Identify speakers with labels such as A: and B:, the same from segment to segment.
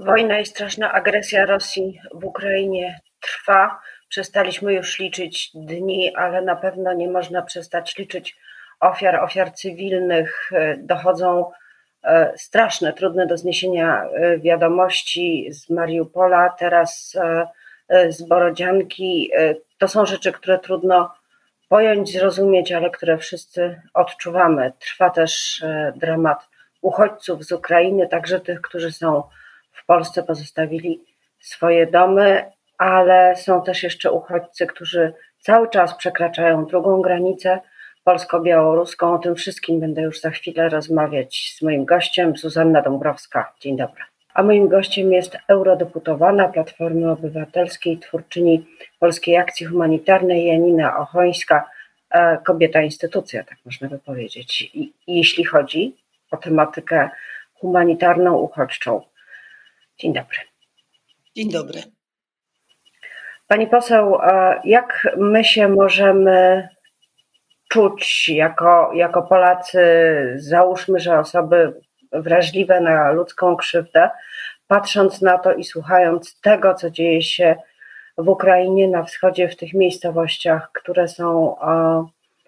A: Wojna i straszna agresja Rosji w Ukrainie trwa. Przestaliśmy już liczyć dni, ale na pewno nie można przestać liczyć ofiar, ofiar cywilnych. Dochodzą e, straszne, trudne do zniesienia e, wiadomości z Mariupola, teraz e, z Borodzianki. To są rzeczy, które trudno pojąć, zrozumieć, ale które wszyscy odczuwamy. Trwa też dramat uchodźców z Ukrainy, także tych, którzy są w Polsce pozostawili swoje domy, ale są też jeszcze uchodźcy, którzy cały czas przekraczają drugą granicę polsko-białoruską. O tym wszystkim będę już za chwilę rozmawiać z moim gościem, Zuzanna Dąbrowska. Dzień dobry. A moim gościem jest eurodeputowana Platformy Obywatelskiej, twórczyni Polskiej Akcji Humanitarnej Janina Ochońska, e, kobieta instytucja, tak można by powiedzieć. Jeśli chodzi o tematykę humanitarną, uchodźczą. Dzień dobry.
B: Dzień dobry.
A: Pani poseł, jak my się możemy czuć jako, jako Polacy, załóżmy, że osoby wrażliwe na ludzką krzywdę, patrząc na to i słuchając tego, co dzieje się w Ukrainie, na wschodzie, w tych miejscowościach, które są,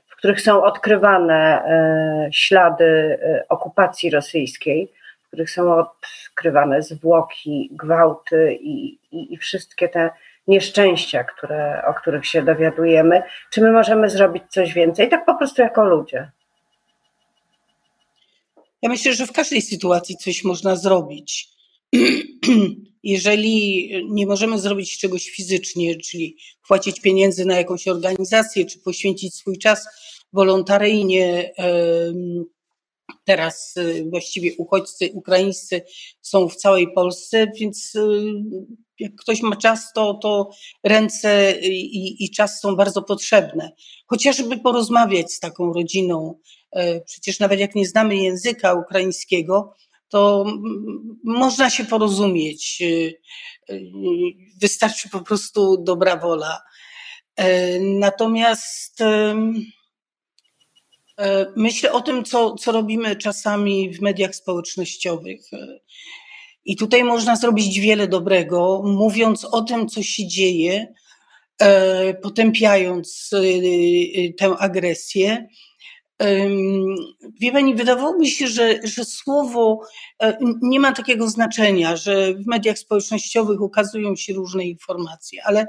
A: w których są odkrywane e, ślady e, okupacji rosyjskiej, których są odkrywane zwłoki, gwałty i, i, i wszystkie te nieszczęścia, które, o których się dowiadujemy. Czy my możemy zrobić coś więcej, tak po prostu jako ludzie?
B: Ja myślę, że w każdej sytuacji coś można zrobić. Jeżeli nie możemy zrobić czegoś fizycznie, czyli płacić pieniędzy na jakąś organizację, czy poświęcić swój czas wolontaryjnie Teraz y, właściwie uchodźcy ukraińscy są w całej Polsce, więc y, jak ktoś ma czas, to, to ręce i, i czas są bardzo potrzebne. Chociażby porozmawiać z taką rodziną. E, przecież nawet jak nie znamy języka ukraińskiego, to można się porozumieć. Y, wystarczy po prostu dobra wola. E, natomiast myślę o tym, co, co robimy czasami w mediach społecznościowych. E, I tutaj można zrobić wiele dobrego, mówiąc o tym, co się dzieje, e, potępiając tę agresję. Wie Pani, wydawałoby się, że, że słowo nie ma takiego znaczenia, że w mediach społecznościowych ukazują się różne informacje, ale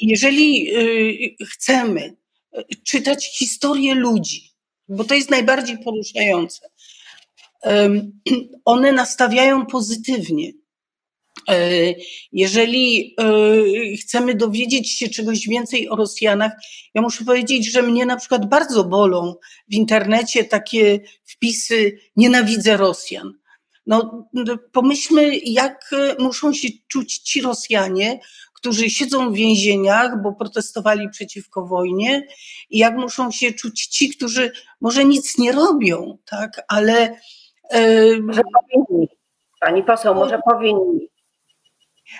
B: jeżeli chcemy czytać historię ludzi, bo to jest najbardziej poruszające. One nastawiają pozytywnie. E, jeżeli e, chcemy dowiedzieć się czegoś więcej o Rosjanach, ja muszę powiedzieć, że mnie na przykład bardzo bolą w internecie takie wpisy nienawidzę Rosjan. No, pomyślmy, jak muszą się czuć ci Rosjanie, którzy siedzą w więzieniach, bo protestowali przeciwko wojnie, i jak muszą się czuć ci, którzy może nic nie robią, tak, ale.
A: Może powinni. Pani poseł, może powinni.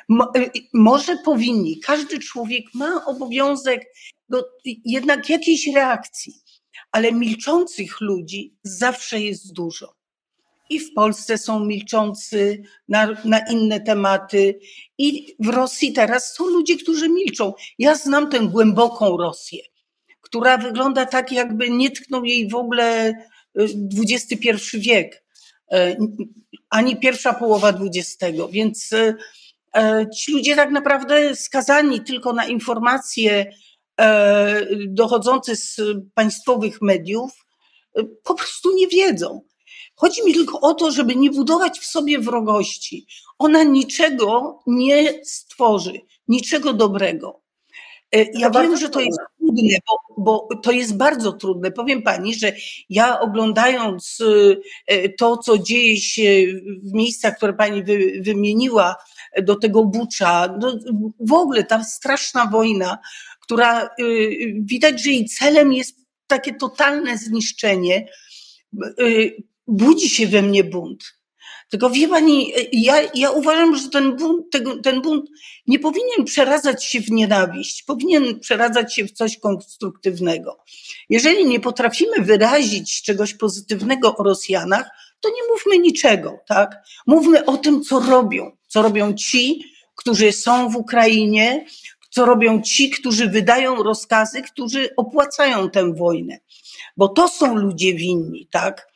B: Mo, y, może powinni. Każdy człowiek ma obowiązek do jednak jakiejś reakcji, ale milczących ludzi zawsze jest dużo i w Polsce są milczący na, na, inne tematy, i w Rosji teraz są ludzie, którzy milczą. Ja znam tę głęboką Rosję, która wygląda tak, jakby nie tknął jej w ogóle XXI y, wiek, y, ani pierwsza połowa XX, więc y, ci ludzie tak naprawdę skazani tylko na informacje dochodzące z państwowych mediów, po prostu nie wiedzą. Chodzi mi tylko o to, żeby nie budować w sobie wrogości. Ona niczego nie stworzy, niczego dobrego. E, ja wiem, że to jest trudne, bo, bo, to jest bardzo trudne. Powiem pani, że ja oglądając e, to, co dzieje się w miejscach, które pani wy, wymieniła, do tego Bucza, no, w ogóle ta straszna wojna, która e, widać, że jej celem jest takie totalne zniszczenie budzi się we mnie bunt. Tylko wie pani, ja, ja uważam, że ten bunt, ten, ten bunt nie powinien przeradzać się w nienawiść, powinien przeradzać się w coś konstruktywnego. Jeżeli nie potrafimy wyrazić czegoś pozytywnego o Rosjanach, to nie mówmy niczego, tak? Mówmy o tym, co robią, co robią ci, którzy są w Ukrainie, co robią ci, którzy wydają rozkazy, którzy opłacają tę wojnę. Bo to są ludzie winni, tak?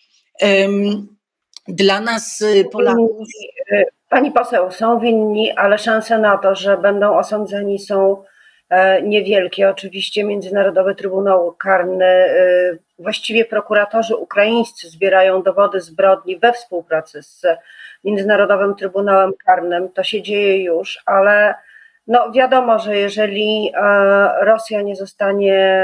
B: Dla nas, y, Polaków.
A: Y, pani poseł, są winni, ale szanse na to, że będą osądzeni są e, niewielkie. Oczywiście Międzynarodowy Trybunał Karny, y, właściwie prokuratorzy ukraińscy zbierają dowody zbrodni we współpracy z Międzynarodowym Trybunałem Karnym. To się dzieje już, ale no wiadomo, że jeżeli e, Rosja nie zostanie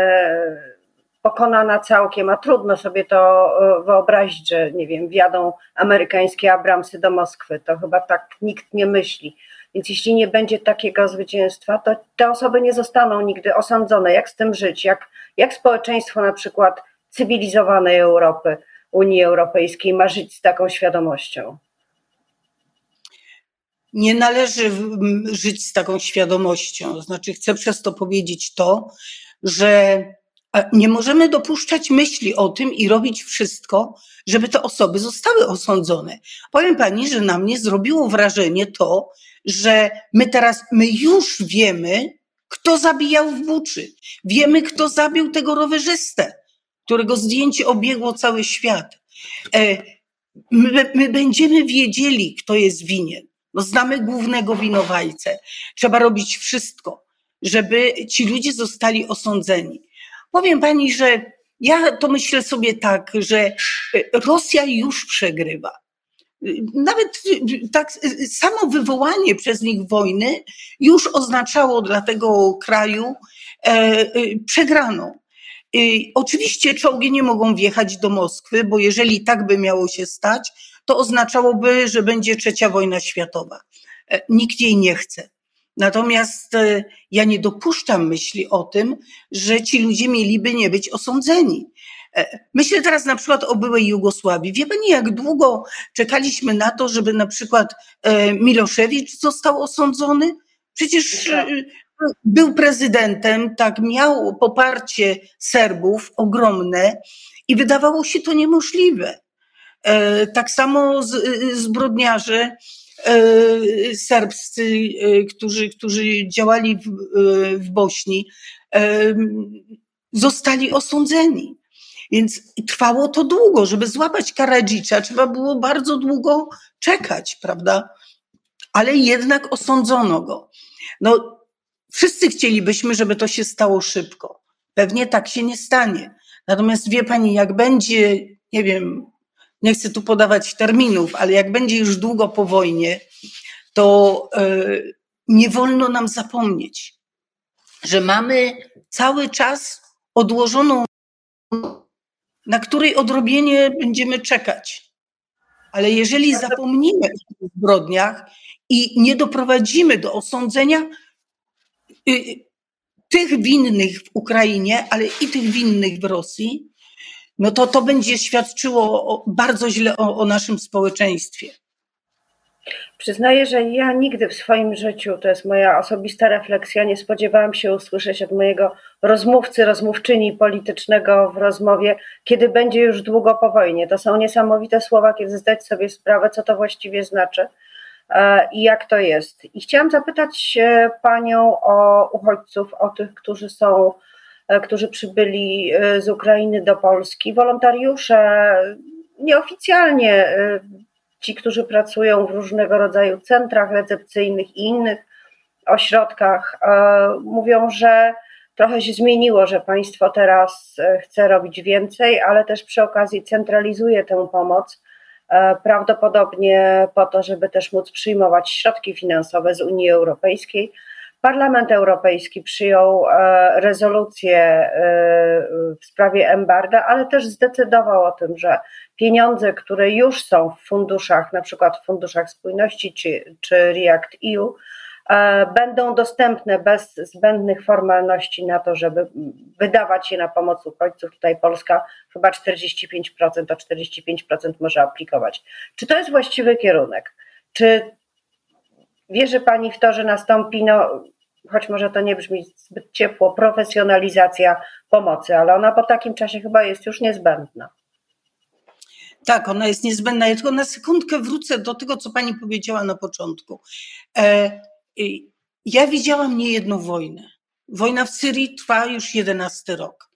A: pokonana całkiem, a trudno sobie to e, wyobrazić, że nie wiem, wjadą amerykańskie Abramsy do Moskwy, to chyba tak nikt nie myśli. Więc jeśli nie będzie takiego zwycięstwa, to te osoby nie zostaną nigdy osądzone. Jak z tym żyć? Jak, jak społeczeństwo na przykład cywilizowanej Europy, Unii Europejskiej ma żyć z taką świadomością?
B: nie należy żyć z taką świadomością. Znaczy, chcę przez to powiedzieć to, że nie możemy dopuszczać myśli o tym i robić wszystko, żeby te osoby zostały osądzone. Powiem pani, że na mnie zrobiło wrażenie to, że my teraz, my już wiemy, kto zabijał w Buczy. Wiemy, kto zabił tego rowerzystę, którego zdjęcie obiegło cały świat. E, my, my będziemy wiedzieli, kto jest winien. No znamy głównego winowajcę. Trzeba robić wszystko, żeby ci ludzie zostali osądzeni. Powiem pani, że ja to myślę sobie tak, że Rosja już przegrywa. Nawet tak samo wywołanie przez nich wojny już oznaczało dla tego kraju e, e, przegraną. Oczywiście czołgi nie mogą wjechać do Moskwy, bo jeżeli tak by miało się stać, to oznaczałoby, że będzie trzecia wojna światowa. E, nikt jej nie chce. Natomiast e, ja nie dopuszczam myśli o tym, że ci ludzie mieliby nie być osądzeni. E, myślę teraz na przykład o byłej Jugosławii. Wie pani, jak długo czekaliśmy na to, żeby na przykład Miloszewicz został osądzony? Przecież tak. był prezydentem, tak, miał poparcie Serbów ogromne i wydawało się to niemożliwe. E, tak samo zbrodniarze e, serbscy, e, którzy, którzy działali w, w Bośni, zostali osądzeni. Więc trwało to długo, żeby złapać Karadzicza, trzeba było bardzo długo czekać, prawda? Ale jednak osądzono go. No, wszyscy chcielibyśmy, żeby to się stało szybko. Pewnie tak się nie stanie. Natomiast wie pani, jak będzie, nie wiem, nie chcę tu podawać terminów, ale jak będzie już długo po wojnie, to e, nie wolno nam zapomnieć, że mamy cały czas odłożoną, na której odrobienie będziemy czekać. Ale jeżeli zapomnimy o tych zbrodniach i nie doprowadzimy do osądzenia y, tych winnych w Ukrainie, ale i tych winnych w Rosji, no to to będzie świadczyło bardzo źle o, o naszym społeczeństwie.
A: Przyznaję, że ja nigdy w swoim życiu, to jest moja osobista refleksja, nie spodziewałam się usłyszeć od mojego rozmówcy, rozmówczyni politycznego w rozmowie, kiedy będzie już długo po wojnie. To są niesamowite słowa, kiedy zdać sobie sprawę, co to właściwie znaczy e, i jak to jest. I chciałam zapytać Panią o uchodźców, o tych, którzy są którzy przybyli e, z Ukrainy do Polski, wolontariusze, nieoficjalnie e, ci, którzy pracują w różnego rodzaju centrach recepcyjnych i innych ośrodkach, mówią, że trochę się zmieniło, że państwo teraz chce robić więcej, ale też przy okazji centralizuje tę pomoc, prawdopodobnie po to, żeby też móc przyjmować środki finansowe z Unii Europejskiej Parlament Europejski przyjął e, rezolucję e, w sprawie embarga, ale też zdecydował o tym, że pieniądze, które już są w funduszach, na przykład w funduszach spójności czy, czy React EU, e, będą dostępne bez zbędnych formalności na to, żeby wydawać je na pomoc uchodźców. Tutaj Polska chyba 45%, to 45% może aplikować. Czy to jest właściwy kierunek? Czy Wierzy Pani w to, że nastąpi, no, choć może to nie brzmi zbyt ciepło, profesjonalizacja pomocy, ale ona po takim czasie chyba jest już niezbędna.
B: Tak, ona jest niezbędna. Ja tylko na sekundkę wrócę do tego, co pani powiedziała na początku. E, ja widziałam niejedną wojnę. Wojna w Syrii trwa już 11 rok.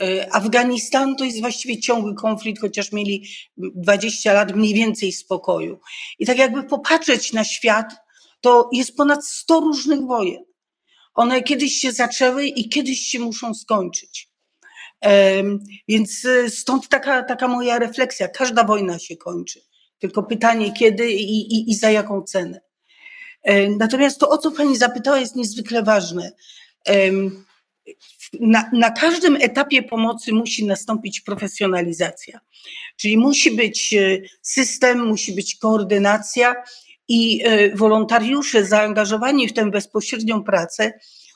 B: E, Afganistan to jest właściwie ciągły konflikt, chociaż mieli 20 lat mniej więcej spokoju. I tak jakby popatrzeć na świat, to jest ponad 100 różnych wojen. One kiedyś się zaczęły i kiedyś się muszą skończyć. Więc e, stąd taka, taka moja refleksja. Każda wojna się kończy. Tylko pytanie kiedy i, i, i za jaką cenę. Natomiast to, o co Pani zapytała, jest niezwykle ważne. Na, na, każdym etapie pomocy musi nastąpić profesjonalizacja, czyli musi być e, system, musi być koordynacja i e, wolontariusze zaangażowani w tę bezpośrednią pracę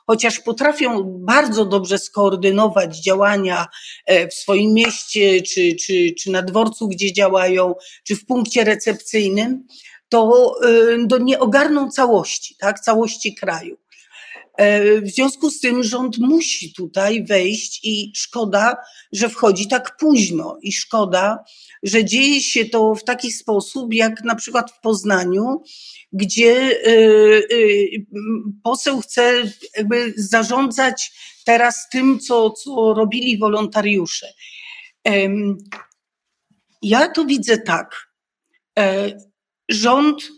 B: chociaż potrafią bardzo dobrze skoordynować działania e, w swoim mieście, czy, czy, czy na dworcu, gdzie działają, czy w punkcie recepcyjnym, to, e, to nie ogarną całości, tak, całości kraju. E, w związku z tym rząd musi tutaj wejść i szkoda, że wchodzi tak późno i szkoda, że dzieje się to w taki sposób, jak na przykład w Poznaniu, gdzie e, e, poseł chce jakby zarządzać teraz tym, co, co robili wolontariusze. Ja to widzę tak. Rząd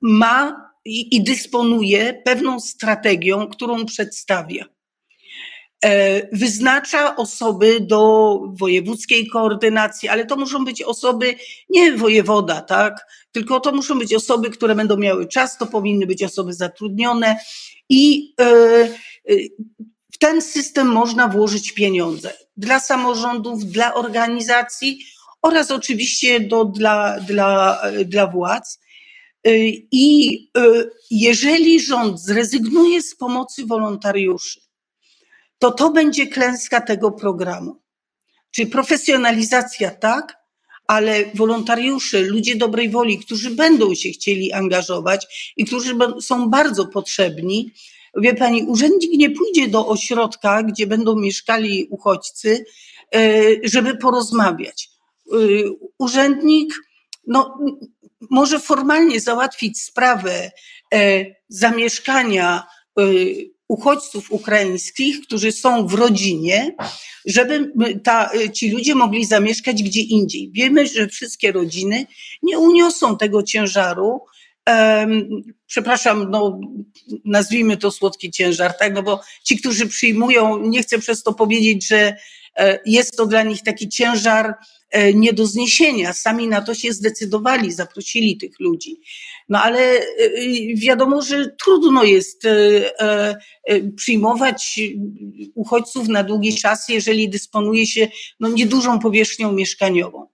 B: ma i, i dysponuje pewną strategią, którą przedstawia. E, wyznacza osoby do wojewódzkiej koordynacji, ale to muszą być osoby nie wojewoda, tak? Tylko to muszą być osoby, które będą miały czas, to powinny być osoby zatrudnione i e, e, w ten system można włożyć pieniądze dla samorządów, dla organizacji oraz oczywiście do, dla, dla, dla władz. Y, I y, jeżeli rząd zrezygnuje z pomocy wolontariuszy, to to będzie klęska tego programu. Czyli profesjonalizacja tak, ale wolontariusze, ludzie dobrej woli, którzy będą się chcieli angażować i którzy są bardzo potrzebni. Wie pani, urzędnik nie pójdzie do ośrodka, gdzie będą mieszkali uchodźcy, y, żeby porozmawiać. Urzędnik no, może formalnie załatwić sprawę e, zamieszkania e, uchodźców ukraińskich, którzy są w rodzinie, żeby ta, ci ludzie mogli zamieszkać gdzie indziej. Wiemy, że wszystkie rodziny nie uniosą tego ciężaru. Przepraszam, no, nazwijmy to słodki ciężar, tak? No bo ci, którzy przyjmują, nie chcę przez to powiedzieć, że e, jest to dla nich taki ciężar E, nie do zniesienia. Sami na to się zdecydowali, zaprosili tych ludzi. No ale e, wiadomo, że trudno jest e, przyjmować uchodźców na długi czas, jeżeli dysponuje się no, niedużą powierzchnią mieszkaniową.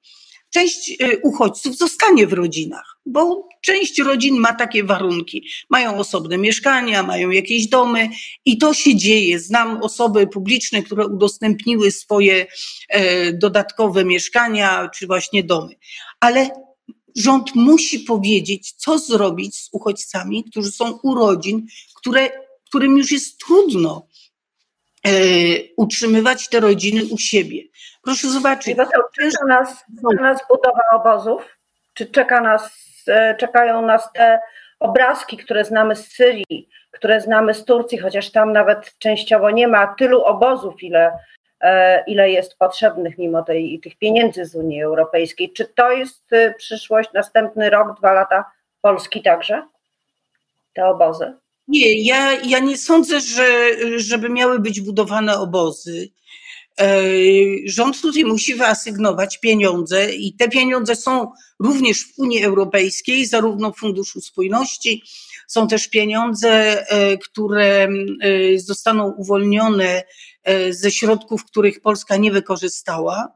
B: Część uchodźców zostanie w rodzinach, bo część rodzin ma takie warunki. Mają osobne mieszkania, mają jakieś domy i to się dzieje. Znam osoby publiczne, które udostępniły swoje e, dodatkowe mieszkania czy właśnie domy. Ale rząd musi powiedzieć, co zrobić z uchodźcami, którzy są u rodzin, które, którym już jest trudno e, utrzymywać te rodziny u siebie. Proszę zobaczyć.
A: Czeka nas, nas budowa obozów? Czy czeka nas E, czekają nas te obrazki, które znamy z Syrii, które znamy z Turcji, chociaż tam nawet częściowo nie ma tylu obozów, ile, e, ile jest potrzebnych mimo tej, tych pieniędzy z Unii Europejskiej. Czy to jest e, przyszłość, następny rok, dwa lata Polski także? Te obozy?
B: Nie, ja, ja nie sądzę, że, żeby miały być budowane obozy. E, rząd tutaj musi wyasygnować pieniądze i te pieniądze są również w Unii Europejskiej, zarówno w Funduszu Spójności, są też pieniądze, e, które e, zostaną uwolnione ze środków, których Polska nie wykorzystała,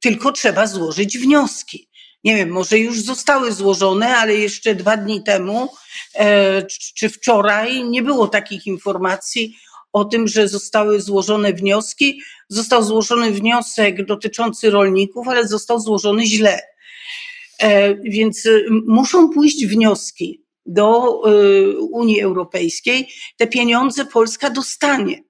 B: tylko trzeba złożyć wnioski. Nie wiem, może już zostały złożone, ale jeszcze dwa dni temu czy wczoraj nie było takich informacji o tym, że zostały złożone wnioski. Został złożony wniosek dotyczący rolników, ale został złożony źle. E, więc y, muszą pójść wnioski do y, Unii Europejskiej. Te pieniądze Polska dostanie.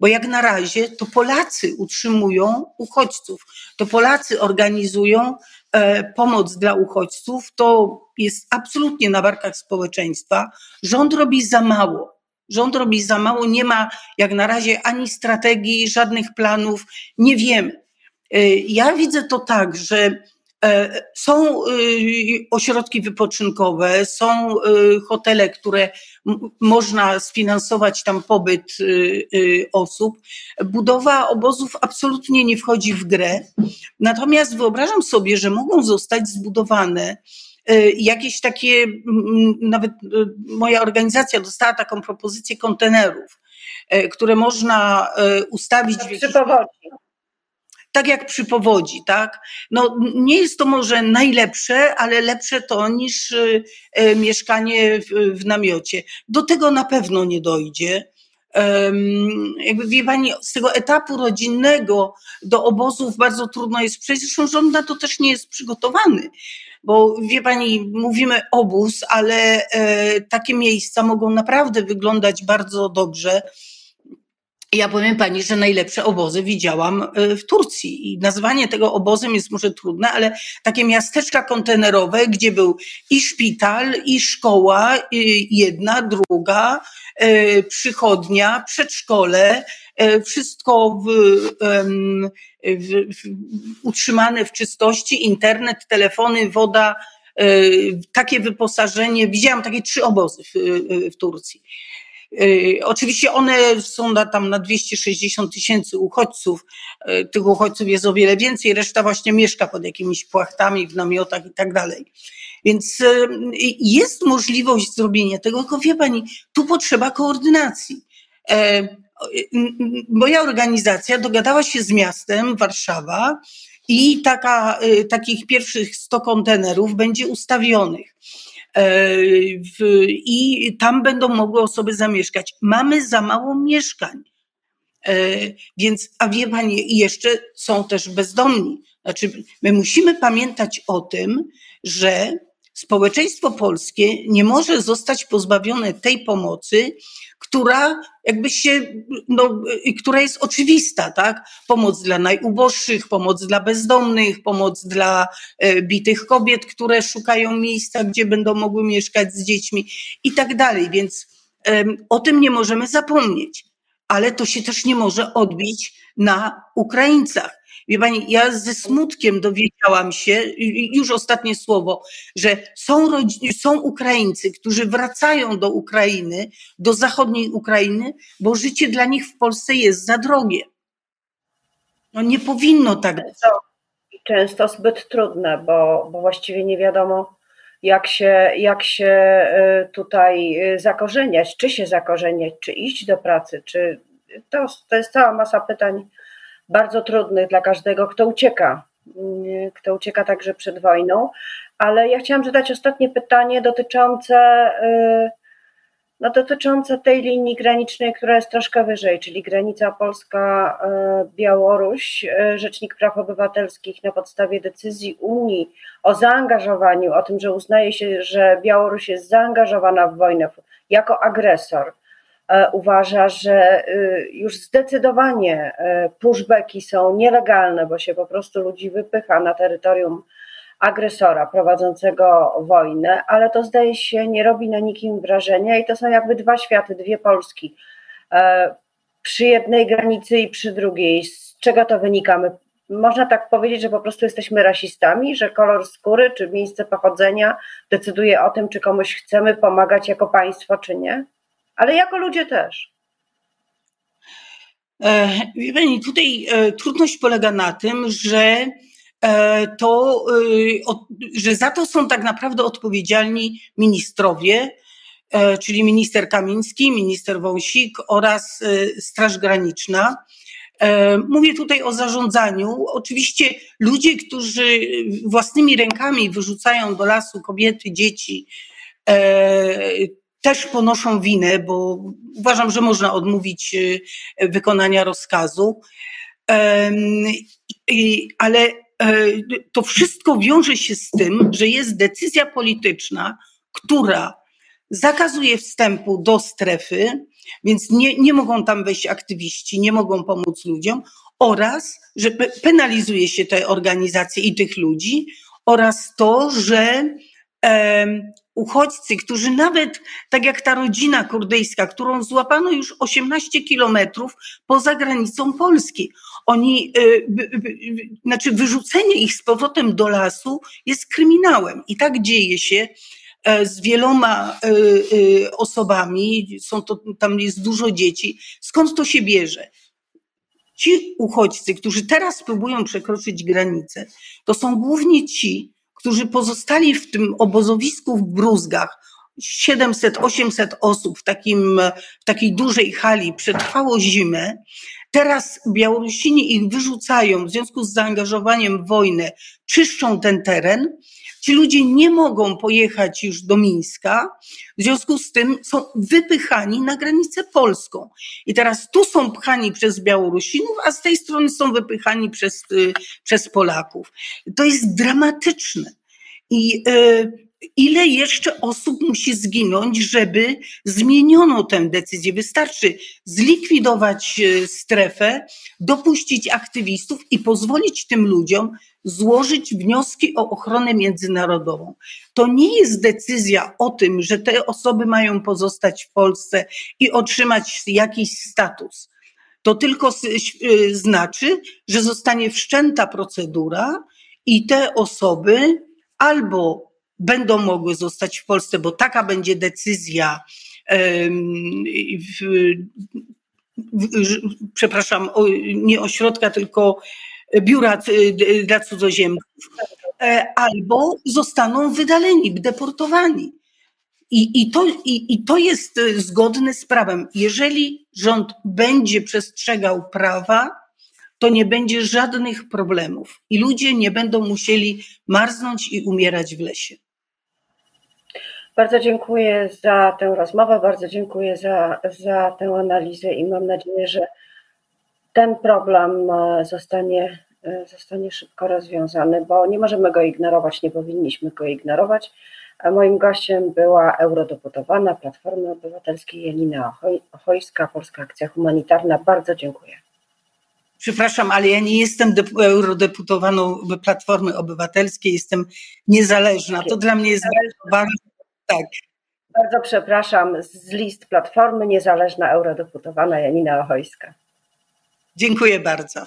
B: bo jak na razie to Polacy utrzymują uchodźców, to Polacy organizują e, pomoc dla uchodźców, to jest absolutnie na barkach społeczeństwa. Rząd robi za mało. Rząd robi za mało, nie ma jak na razie ani strategii, żadnych planów, nie wiemy. E, ja widzę to tak, że E, są y, ośrodki wypoczynkowe, są y, hotele, które można sfinansować tam pobyt y, osób. Budowa obozów absolutnie nie wchodzi w grę. Natomiast wyobrażam sobie, że mogą zostać zbudowane jakieś takie, nawet moja organizacja dostała taką propozycję kontenerów, które można ustawić w
A: jakiś
B: tak jak przy powodzi, tak? No, nie jest to może najlepsze, ale lepsze to niż y, y, mieszkanie w, namiocie. Do tego na pewno nie dojdzie. Jakby wie pani, z tego etapu rodzinnego do obozów bardzo trudno jest przejść. Zresztą rząd na to też nie jest przygotowany, bo wie pani, mówimy obóz, ale e, takie miejsca mogą naprawdę wyglądać bardzo dobrze ja powiem pani, że najlepsze obozy widziałam e, w Turcji i nazwanie tego obozem jest może trudne, ale takie miasteczka kontenerowe, gdzie był i szpital, i szkoła, jedna, druga, e, przychodnia, przedszkole, e, wszystko w, w, w, utrzymane w czystości, internet, telefony, woda, takie wyposażenie. Widziałam takie trzy obozy w, w Turcji. Y, oczywiście one są na, tam na 260 tysięcy uchodźców. Y, tych uchodźców jest o wiele więcej, reszta właśnie mieszka pod jakimiś płachtami, w namiotach i tak dalej. Więc y, jest możliwość zrobienia tego, tylko wie pani, tu potrzeba koordynacji. E, moja organizacja dogadała się z miastem Warszawa i taka, takich pierwszych 100 kontenerów będzie ustawionych. E, i tam będą mogły osoby zamieszkać. Mamy za mało mieszkań. E, więc, a wie pani, jeszcze są też bezdomni. Znaczy, my musimy pamiętać o tym, że społeczeństwo polskie nie może zostać pozbawione tej pomocy, która jakby się, no, która jest oczywista, tak? Pomoc dla najuboższych, pomoc dla bezdomnych, pomoc dla e, bitych kobiet, które szukają miejsca, gdzie będą mogły mieszkać z dziećmi i tak dalej. Więc o tym nie możemy zapomnieć, ale to się też nie może odbić na Ukraińcach. Wie pani, ja ze smutkiem dowiedziałam się, już ostatnie słowo, że są, są Ukraińcy, którzy wracają do Ukrainy, do zachodniej Ukrainy, bo życie dla nich w Polsce jest za drogie. No nie powinno tak być.
A: Często zbyt trudne, bo, bo właściwie nie wiadomo, jak się, jak się y, tutaj y, zakorzeniać, czy się zakorzeniać, czy iść do pracy, czy to, to jest cała masa pytań bardzo trudnych dla każdego, kto ucieka, mm, kto ucieka także przed wojną. Ale ja chciałam zadać ostatnie pytanie dotyczące, y, no, dotyczące tej linii granicznej, która jest troszkę wyżej, czyli granica Polska-Białoruś. Y, Rzecznik Praw Obywatelskich na podstawie decyzji Unii o zaangażowaniu, o tym, że uznaje się, że Białoruś jest zaangażowana w wojnę jako agresor uważa, że y, już zdecydowanie e, pushbacki są nielegalne, bo się po prostu ludzi wypycha na terytorium agresora prowadzącego wojnę, ale to zdaje się nie robi na nikim wrażenia i to są jakby dwa światy, dwie Polski. E, przy jednej granicy i przy drugiej. Z czego to wynika? My, można tak powiedzieć, że po prostu jesteśmy rasistami, że kolor skóry czy miejsce pochodzenia decyduje o tym, czy komuś chcemy pomagać jako państwo, czy nie? Ale jako ludzie też.
B: E, pani, tutaj e, trudność polega na tym, że e, to, że za to są tak naprawdę odpowiedzialni ministrowie, czyli minister Kamiński, minister Wąsik oraz Straż Graniczna. Mówię tutaj o zarządzaniu. Oczywiście ludzie, którzy własnymi rękami wyrzucają do lasu kobiety, dzieci, też ponoszą winę, bo uważam, że można odmówić y, wykonania rozkazu. Ale e, to wszystko wiąże się z tym, że jest decyzja polityczna, która zakazuje wstępu do strefy, więc nie, nie mogą tam wejść aktywiści, nie mogą pomóc ludziom, oraz że penalizuje się te organizacje i tych ludzi, oraz to, że uchodźcy, którzy nawet, tak jak ta rodzina kurdyjska, którą złapano już 18 kilometrów poza granicą Polski, oni, y, znaczy wyrzucenie ich z powrotem do lasu jest kryminałem i tak dzieje się e, z wieloma e, e, osobami, są to, tam jest dużo dzieci. Skąd to się bierze? Ci uchodźcy, którzy teraz próbują przekroczyć granicę, to są głównie ci, którzy pozostali w tym obozowisku w Bruzgach, 700-800 osób w, takim, w takiej dużej hali przetrwało zimę. Teraz Białorusini ich wyrzucają w związku z zaangażowaniem w wojnę, czyszczą ten teren. Ci ludzie nie mogą pojechać już do Mińska, w związku z tym są wypychani na granicę polską. I teraz tu są pchani przez Białorusinów, a z tej strony są wypychani przez, y, przez Polaków. To jest dramatyczne. I y, ile jeszcze osób musi zginąć, żeby zmieniono tę decyzję. Wystarczy zlikwidować e, strefę, dopuścić aktywistów i pozwolić tym ludziom złożyć wnioski o ochronę międzynarodową. To nie jest decyzja o tym, że te osoby mają pozostać w Polsce i otrzymać jakiś status. To tylko e, znaczy, że zostanie wszczęta procedura i te osoby albo będą mogły zostać w Polsce, bo taka będzie decyzja, przepraszam, nie ośrodka, tylko biura dla cudzoziemców, e, albo zostaną wydaleni, deportowani. I, i, to, i, I to jest zgodne z prawem. Jeżeli rząd będzie przestrzegał prawa, to nie będzie żadnych problemów i ludzie nie będą musieli marznąć i umierać w lesie.
A: Bardzo dziękuję za tę rozmowę, bardzo dziękuję za, za tę analizę i mam nadzieję, że ten problem e, zostanie, e, zostanie szybko rozwiązany, bo nie możemy go ignorować, nie powinniśmy go ignorować. A moim gościem była eurodeputowana Platformy Obywatelskiej Janina Ochojska, Polska Akcja Humanitarna. Bardzo dziękuję.
B: Przepraszam, ale ja nie jestem eurodeputowaną Platformy Obywatelskiej, jestem niezależna. To dla mnie jest bardzo tak.
A: Bardzo przepraszam, z list Platformy Niezależna Eurodeputowana Janina Ochojska.
B: Dziękuję bardzo.